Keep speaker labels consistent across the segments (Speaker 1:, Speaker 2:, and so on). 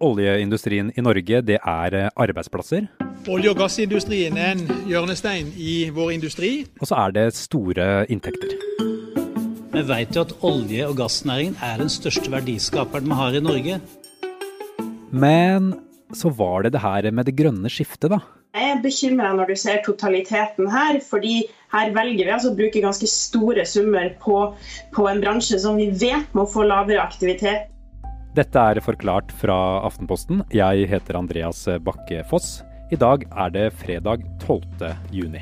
Speaker 1: Oljeindustrien i Norge, det er eh, arbeidsplasser.
Speaker 2: Olje- og gassindustrien er en hjørnestein i vår industri.
Speaker 1: Og så er det store inntekter.
Speaker 3: Vi vet jo at olje- og gassnæringen er den største verdiskaperen vi har i Norge.
Speaker 1: Men så var det det her med det grønne skiftet, da.
Speaker 4: Jeg er bekymra når du ser totaliteten her, fordi her velger vi altså å bruke ganske store summer på, på en bransje som vi vet må få lavere aktivitet.
Speaker 1: Dette er forklart fra Aftenposten. Jeg heter Andreas Bakke Foss. I dag er det fredag 12. juni.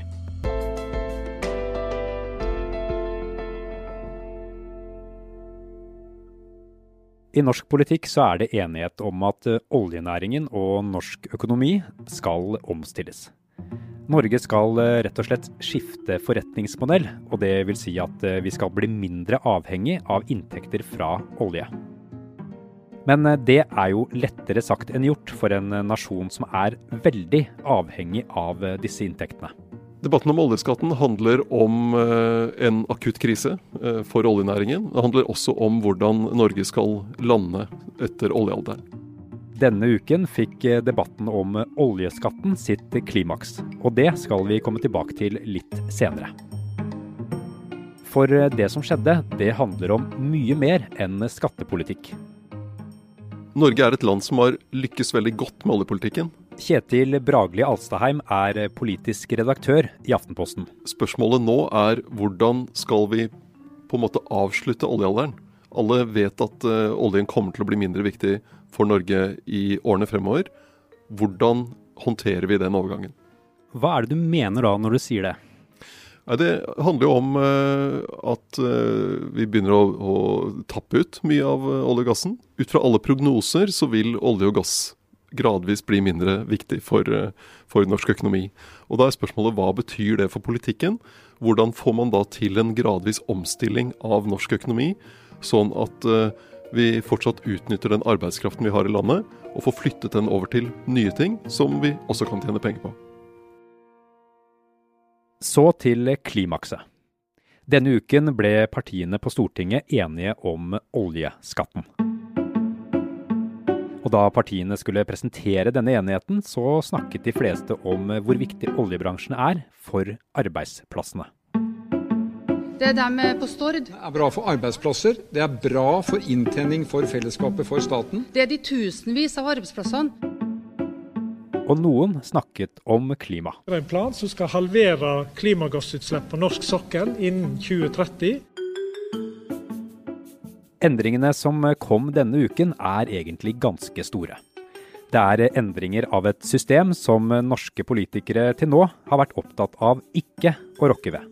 Speaker 1: I norsk politikk så er det enighet om at oljenæringen og norsk økonomi skal omstilles. Norge skal rett og slett skifte forretningsmodell, og det vil si at vi skal bli mindre avhengig av inntekter fra olje. Men eh, det er jo lettere sagt enn gjort for en eh, nasjon som er veldig avhengig av eh, disse inntektene.
Speaker 5: Debatten om oljeskatten handler om en akutt krise for oljenæringen. Det handler også om hvordan Norge skal lande etter oljealderen.
Speaker 1: Denne uken fikk debatten om oljeskatten sitt klimaks, og det skal vi komme tilbake til litt senere. For det som skjedde, det handler om mye mer enn skattepolitikk.
Speaker 5: Norge er et land som har lykkes veldig godt med oljepolitikken.
Speaker 1: Kjetil Bragli Alstaheim er politisk redaktør i Aftenposten.
Speaker 5: Spørsmålet nå er hvordan skal vi på en måte avslutte oljealderen? Alle vet at uh, oljen kommer til å bli mindre viktig for Norge i årene fremover. Hvordan håndterer vi den overgangen?
Speaker 1: Hva er det du mener da når du sier det?
Speaker 5: Det handler jo om uh, at uh, vi begynner å, å, tappe ut mye av uh, olje og gassen. Ut fra alle prognoser så vil olje og gass gradvis bli mindre viktig for, for, norsk økonomi. Og Da er spørsmålet hva betyr det for politikken? Hvordan får man da til en gradvis omstilling av norsk økonomi, sånn at vi fortsatt utnytter den arbeidskraften vi har i landet, og får flyttet den over til nye ting som vi også kan tjene penger på?
Speaker 1: Så til klimakset. Denne uken ble partiene på Stortinget enige om oljeskatten. Og da partiene skulle presentere denne enigheten, så snakket de fleste om hvor viktig oljebransjen er for arbeidsplassene.
Speaker 6: Det er dem på Stord.
Speaker 2: Det er bra for arbeidsplasser. Det er bra for inntjening for fellesskapet, for staten.
Speaker 6: Det er de tusenvis av arbeidsplassene
Speaker 1: og noen snakket om klima.
Speaker 7: Det er en plan som skal halvere klimagassutslipp på norsk sokkel innen 2030.
Speaker 1: Endringene som kom denne uken er egentlig ganske store. Det er endringer av et system som norske politikere til nå har vært opptatt av ikke å rokke ved.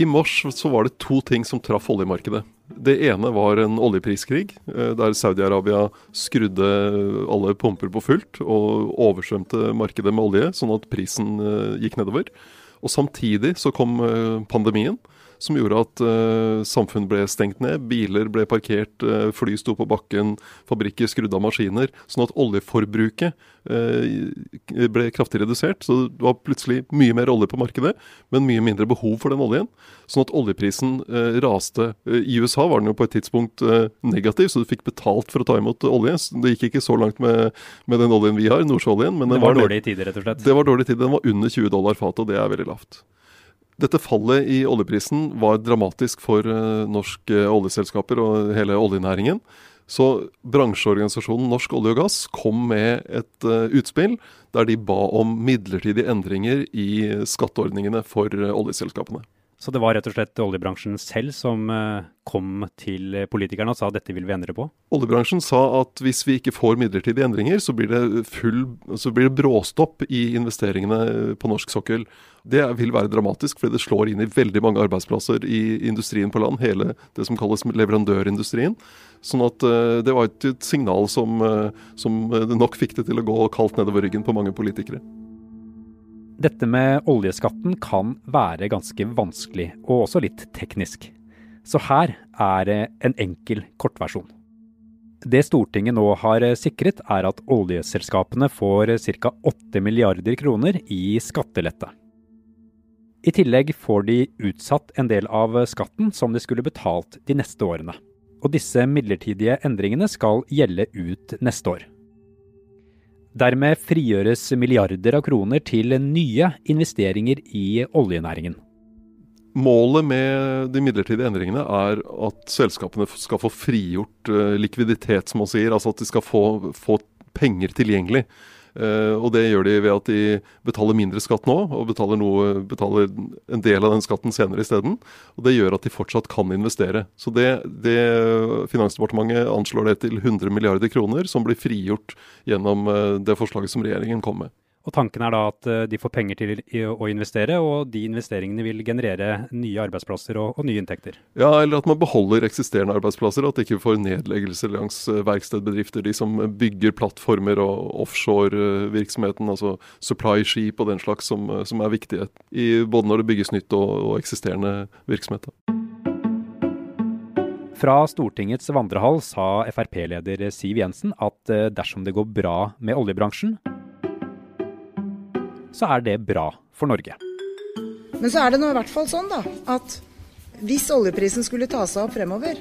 Speaker 5: I mars så var det to ting som traff oljemarkedet. Det ene var en oljepriskrig, eh, der Saudi-Arabia skrudde alle pumper på fullt og oversvømte markedet med olje, sånn at prisen eh, gikk nedover. Og samtidig så kom eh, pandemien som gjorde at uh, samfunn ble stengt ned, biler ble parkert, uh, fly sto på bakken, fabrikker skrudde av maskiner. Sånn at oljeforbruket uh, ble kraftig redusert. Så det var plutselig mye mer olje på markedet, men mye mindre behov for den oljen. Sånn at oljeprisen raste. I USA var den jo på et tidspunkt negativ, så du fikk betalt for å ta imot olje. Det gikk ikke så langt med, med den oljen vi har, nordsjøoljen.
Speaker 1: Men det var, var dårlige tider, rett og slett?
Speaker 5: Det var dårlig tid. Den var under 20 dollar fatet, og det er veldig lavt. Dette fallet i oljeprisen var dramatisk for uh, norske oljeselskaper og hele oljenæringen. Så bransjeorganisasjonen Norsk olje og gass kom med et uh, utspill der de ba om midlertidige endringer i skatteordningene for oljeselskapene.
Speaker 1: Så det var rett og slett oljebransjen selv som eh, kom til politikerne og sa dette vil vi endre på?
Speaker 5: Oljebransjen sa at hvis vi ikke får midlertidige endringer, så blir det, full, så blir det bråstopp i investeringene på norsk sokkel. Det vil være dramatisk, fordi det slår inn i veldig mange arbeidsplasser i industrien på land. Hele det som kalles leverandørindustrien. Sånn at uh, det var et, signal som, som nok fikk det til å gå kaldt nedover ryggen på mange politikere.
Speaker 1: Dette med oljeskatten kan være ganske vanskelig, og også litt teknisk. Så her er en enkel kortversjon. Det Stortinget nå har sikret, er at oljeselskapene får ca. 8 milliarder kroner i skattelette. I tillegg får de utsatt en del av skatten som de skulle betalt de neste årene. Og disse midlertidige endringene skal gjelde ut neste år. Dermed frigjøres milliarder av kroner til nye investeringer i oljenæringen.
Speaker 5: Målet med de midlertidige endringene er at selskapene skal få frigjort eh, likviditet, som man sier. Altså at de skal få, få penger tilgjengelig. Uh, og det gjør de ved at de betaler mindre skatt nå, og betaler, noe, betaler en del av den skatten senere isteden. Og det gjør at de fortsatt kan investere. Så det, det Finansdepartementet anslår det til 100 milliarder kroner, som blir frigjort gjennom uh, det forslaget som regjeringen kom med.
Speaker 1: Og Tanken er da at eh, de får penger til å investere, og de investeringene vil generere nye arbeidsplasser og, og, nye inntekter.
Speaker 5: Ja, eller at man beholder eksisterende arbeidsplasser. At de ikke får nedleggelser langs eh, verkstedbedrifter. De som bygger plattformer og offshorevirksomheten, altså supply-skip og den slags, som, som, er viktige. I, både når det bygges nytt og, og eksisterende virksomhet.
Speaker 1: Fra Stortingets vandrehall sa Frp-leder Siv Jensen at eh, dersom det går bra med oljebransjen, så er det bra for Norge.
Speaker 8: Men så er det nå i hvert fall sånn da, at hvis oljeprisen skulle ta seg opp fremover,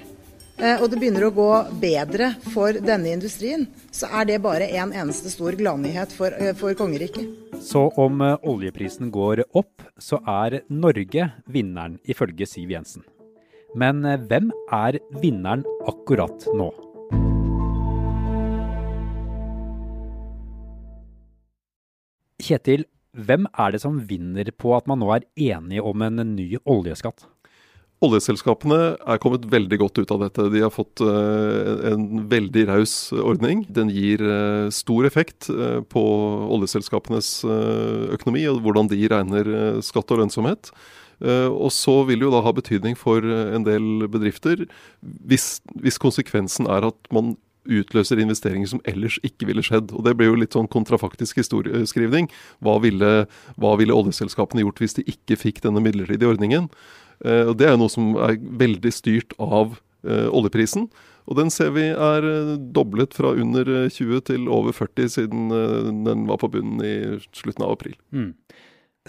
Speaker 8: eh, og det begynner å gå bedre for denne industrien, så er det bare en eneste stor gladnyhet for, eh, for kongeriket.
Speaker 1: Så om eh, oljeprisen går opp, så er Norge vinneren, ifølge Siv Jensen. Men hvem er vinneren akkurat nå? Kjetil, hvem er det som vinner på at man nå er enige om en ny oljeskatt?
Speaker 5: Oljeselskapene er kommet veldig godt ut av dette. De har fått uh, en veldig raus ordning. Den gir uh, stor effekt uh, på oljeselskapenes økonomi og hvordan de regner skatt og lønnsomhet. Og så vil det jo da ha betydning for en del bedrifter hvis, hvis konsekvensen er at man utløser investeringer som ellers ikke ville skjedd. Og Det blir jo litt sånn kontrafaktisk historieskrivning. Hva ville, hva ville oljeselskapene gjort hvis de ikke fikk denne midlertidige ordningen? Eh, og Det er noe som er veldig styrt av eh, oljeprisen. Og den ser vi er eh, doblet fra under 20 til over 40 siden den var på bunnen i slutten av april. Mm.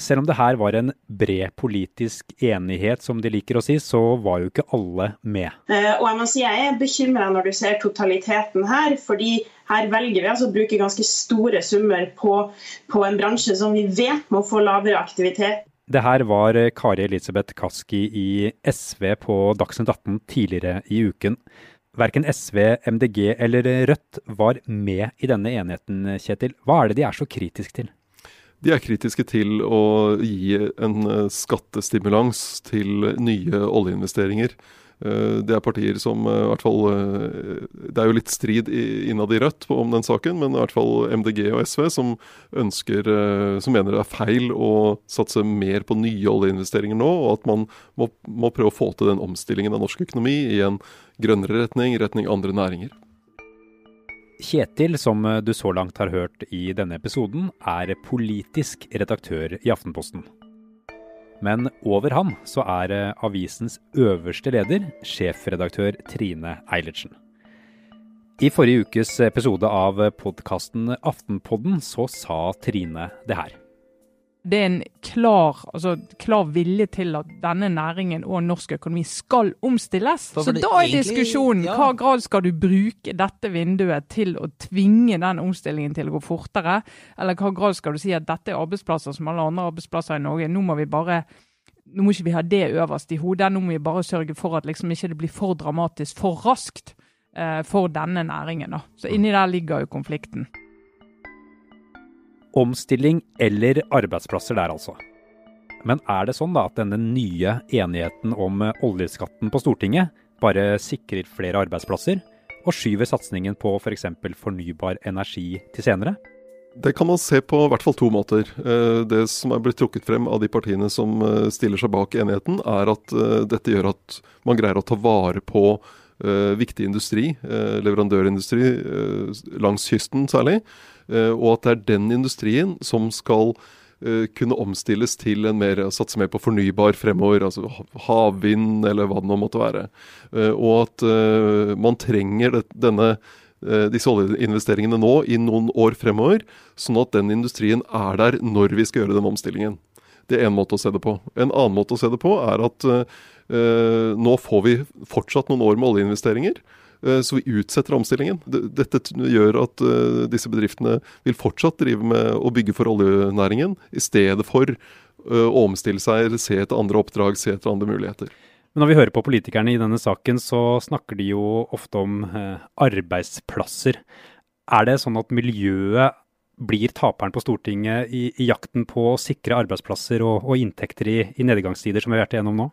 Speaker 1: Selv om det her var en bred politisk enighet, som de liker å si, så var jo ikke alle med.
Speaker 4: Uh, og Jeg må si jeg er bekymra når du ser totaliteten her. fordi her velger vi altså å bruke ganske store summer på, på en bransje som vi vet må få lavere aktivitet.
Speaker 1: Det her var Kari Elisabeth Kaski i SV på Dagsnytt 18 tidligere i uken. Verken SV, MDG eller Rødt var med i denne enigheten, Kjetil. Hva er det de er så kritiske til?
Speaker 5: De er kritiske til å gi en eh, skattestimulans til nye oljeinvesteringer. Eh, det er partier som eh, i hvert fall Det er jo litt strid innad i Rødt om den saken, men i hvert fall MDG og SV som ønsker Som mener det er feil å satse mer på nye oljeinvesteringer nå, og at man må, må prøve å få til den omstillingen av norsk økonomi i en grønnere retning, retning andre næringer.
Speaker 1: Kjetil, som du så langt har hørt i denne episoden, er politisk redaktør i Aftenposten. Men over han så er avisens øverste leder, sjefredaktør Trine Eilertsen. I forrige ukes episode av podkasten Aftenpodden så sa Trine det her.
Speaker 9: Det er en klar, altså, klar, vilje til at denne næringen og norsk økonomi skal omstilles. For så da er diskusjonen ja. hva grad skal du bruke dette vinduet til å tvinge den omstillingen til å gå fortere, eller hva grad skal du si at dette er arbeidsplasser som alle andre arbeidsplasser i Norge. Nå må vi bare nå må ikke vi ha det øverst i hodet, nå må vi bare sørge for at liksom ikke det blir for dramatisk for raskt eh, for denne næringen. Da. Så inni der ligger jo konflikten.
Speaker 1: Omstilling eller arbeidsplasser der, altså. Men er det sånn da at denne nye enigheten om oljeskatten på Stortinget bare sikrer flere arbeidsplasser, og skyver satsingen på f.eks. For fornybar energi til senere?
Speaker 5: Det kan man se på i hvert fall to måter. Eh, det som er blitt trukket frem av de partiene som eh, stiller seg bak enigheten, er at eh, dette gjør at man greier å ta vare på viktig industri, leverandørindustri langs kysten særlig. Eh, og at det er den industrien som skal eh, kunne omstilles til en mer, satse mer på fornybar fremover, altså havvind eller hva det nå måtte være. Eh, og at man trenger denne, disse oljeinvesteringene nå i noen år fremover, sånn at den industrien er der når vi skal gjøre den omstillingen. Det er én måte å se det på. En annen måte å se det på er at nå får vi fortsatt noen år med oljeinvesteringer. Så vi utsetter omstillingen. Dette gjør at disse bedriftene vil fortsatt drive med å bygge for oljenæringen, i stedet for å omstille seg, se etter andre oppdrag, se etter andre muligheter.
Speaker 1: Men når vi hører på politikerne i denne saken, så snakker de jo ofte om arbeidsplasser. Er det sånn at miljøet blir taperen på Stortinget i, i jakten på å sikre arbeidsplasser og, og inntekter i, i, nedgangstider, som vi har vært igjennom nå?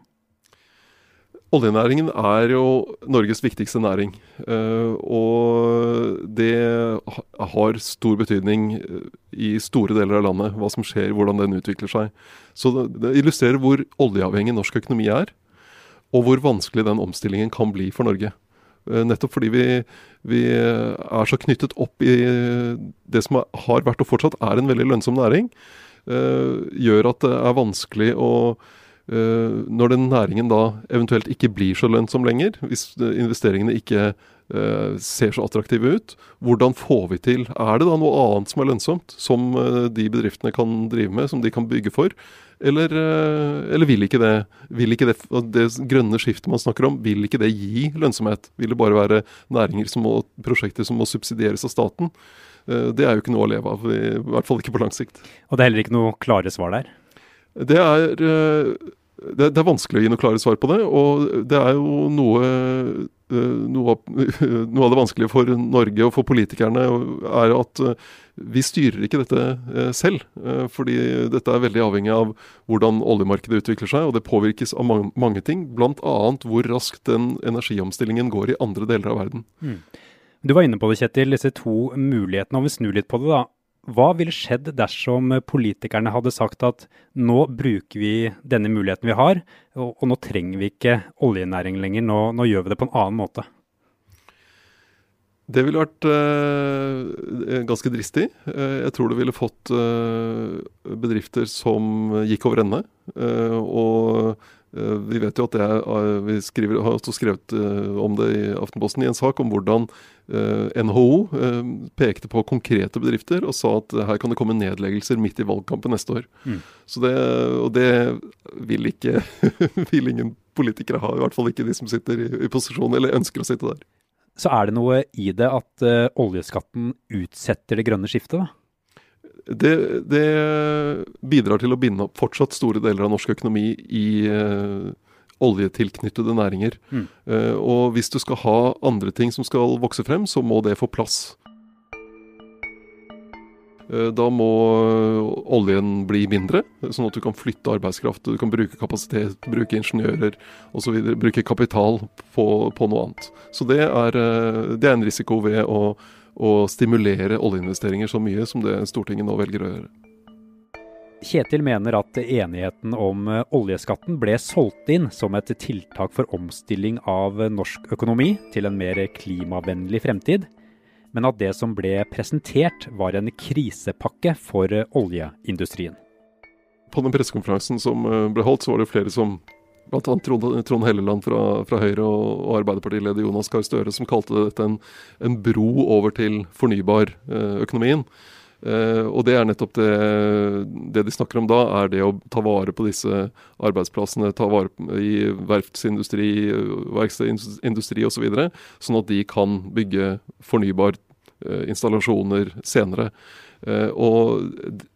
Speaker 5: Oljenæringen er jo Norges viktigste næring. Eh, og det har stor betydning eh, i store deler av landet, hva som skjer, hvordan den utvikler seg. Så det illustrerer hvor oljeavhengig norsk økonomi er, og hvor vanskelig den omstillingen kan bli for Norge. Eh, nettopp fordi vi, vi, er så knyttet opp i det som har vært og fortsatt er en veldig lønnsom næring, gjør at det er vanskelig å Når den næringen da eventuelt ikke blir så lønnsom lenger, hvis investeringene ikke ser så attraktive ut, hvordan får vi til Er det da noe annet som er lønnsomt, som de bedriftene kan drive med, som de kan bygge for? Eller, eh, eller, vil ikke det vil ikke det, det grønne skiftet man snakker om, vil ikke det gi lønnsomhet? Vil det bare være næringer som må, prosjekter som må subsidieres av staten? Eh, det er jo ikke noe å leve av, i hvert fall ikke på lang sikt.
Speaker 1: Og det er heller ikke noe klare svar der?
Speaker 5: Det er, eh, det, det er vanskelig å gi noe klare svar på det. Og det er jo noe noe av, noe av, det vanskelige for Norge og for politikerne er at vi styrer ikke dette eh, selv, eh, fordi dette er veldig avhengig av hvordan oljemarkedet utvikler seg, og det påvirkes av mange, mange ting, bl.a. hvor raskt den energiomstillingen går i andre deler av verden. Mm.
Speaker 1: Du var inne på det, Kjetil, disse to mulighetene. Om vi snur litt på det, da. Hva ville skjedd dersom politikerne hadde sagt at nå bruker vi denne muligheten vi har, og, og nå trenger vi ikke oljenæring lenger, nå, nå gjør vi det på en annen måte?
Speaker 5: Det ville vært eh, ganske dristig. Eh, jeg tror det ville fått eh, bedrifter som gikk over ende. Eh, og vi vet jo at det er, eh, vi skriver, har også skrevet om det i Aftenposten i en sak om hvordan NHO pekte på konkrete bedrifter og sa at her kan det komme nedleggelser midt i valgkampen neste år. Mm. Så det, og det vil ikke vil ingen politikere ha, i hvert fall ikke de som sitter i, i posisjon eller ønsker å sitte der
Speaker 1: så er det noe i det at oljeskatten utsetter det grønne skiftet? da?
Speaker 5: Det, det, bidrar til å binde opp fortsatt store deler av norsk økonomi i uh, oljetilknyttede næringer. Mm. Uh, og hvis du skal ha andre ting som skal vokse frem, så må det få plass. Uh, da må oljen bli mindre, sånn at du kan flytte arbeidskraft, du kan bruke kapasitet, bruke ingeniører osv. Bruke kapital på, på, noe annet. Så det er, det er en risiko ved å, å, stimulere oljeinvesteringer så mye som det Stortinget nå velger å gjøre.
Speaker 1: Kjetil mener at enigheten om oljeskatten ble solgt inn som et tiltak for omstilling av norsk økonomi til en mer klimavennlig fremtid men at det som ble presentert var en krisepakke for oljeindustrien.
Speaker 5: På den pressekonferansen som eh, ble holdt, så var det flere som Bl.a. Trond, Trond Helleland fra, fra Høyre og, og Arbeiderpartileder Jonas Gahr Støre som kalte dette en, en, bro over til fornybarøkonomien. Eh, og det er nettopp det, det, de snakker om da, er det å ta vare på disse arbeidsplassene. Ta vare i verftsindustri, verkstedindustri osv. Så sånn at de kan bygge fornybarinstallasjoner eh, senere. Uh, og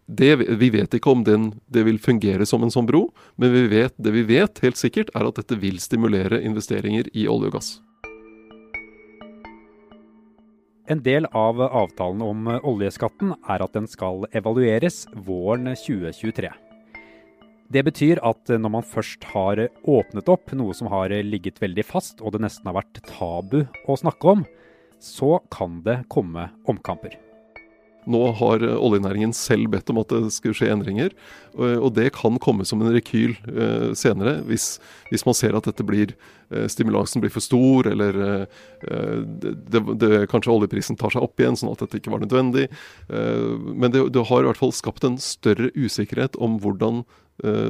Speaker 5: det, Vi vet ikke om den, det vil fungere som en sånn bro, men vi vet, det vi vet helt sikkert er at dette vil stimulere investeringer i olje og gass.
Speaker 1: En del av avtalen om oljeskatten er at den skal evalueres våren 2023. Det betyr at når man først har åpnet opp noe som har ligget veldig fast, og det nesten har vært tabu å snakke om, så kan det komme omkamper.
Speaker 5: Nå har oljenæringen selv bedt om at det skulle skje endringer. Og det kan komme som en rekyl eh, senere, hvis, hvis, man ser at dette blir eh, stimulansen blir for stor, eller eh, det, det, kanskje oljeprisen tar seg opp igjen, sånn at dette ikke var nødvendig. Men det, det har i hvert fall skapt en større usikkerhet om hvordan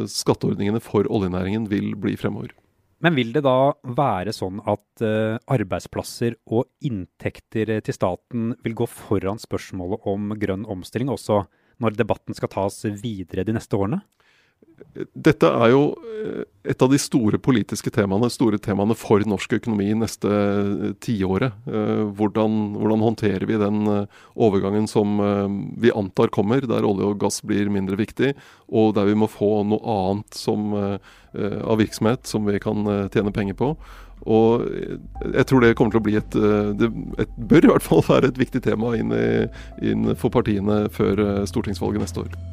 Speaker 5: skatteordningene for oljenæringen vil bli fremover.
Speaker 1: Men vil det da være sånn at uh, arbeidsplasser og inntekter til staten vil gå foran spørsmålet om grønn omstilling, også når debatten skal tas videre de neste årene?
Speaker 5: Dette er jo eh, et av de store politiske temaene, store temaene for norsk økonomi neste eh, tiåret. Eh, hvordan, hvordan, håndterer vi den overgangen som vi antar kommer, der olje og gass blir mindre viktig, og der vi må få noe annet som, av virksomhet som vi kan tjene penger på. Og jeg tror det kommer til å bli et Det et, bør i hvert fall være et viktig tema inn, i, inn for partiene før stortingsvalget neste år.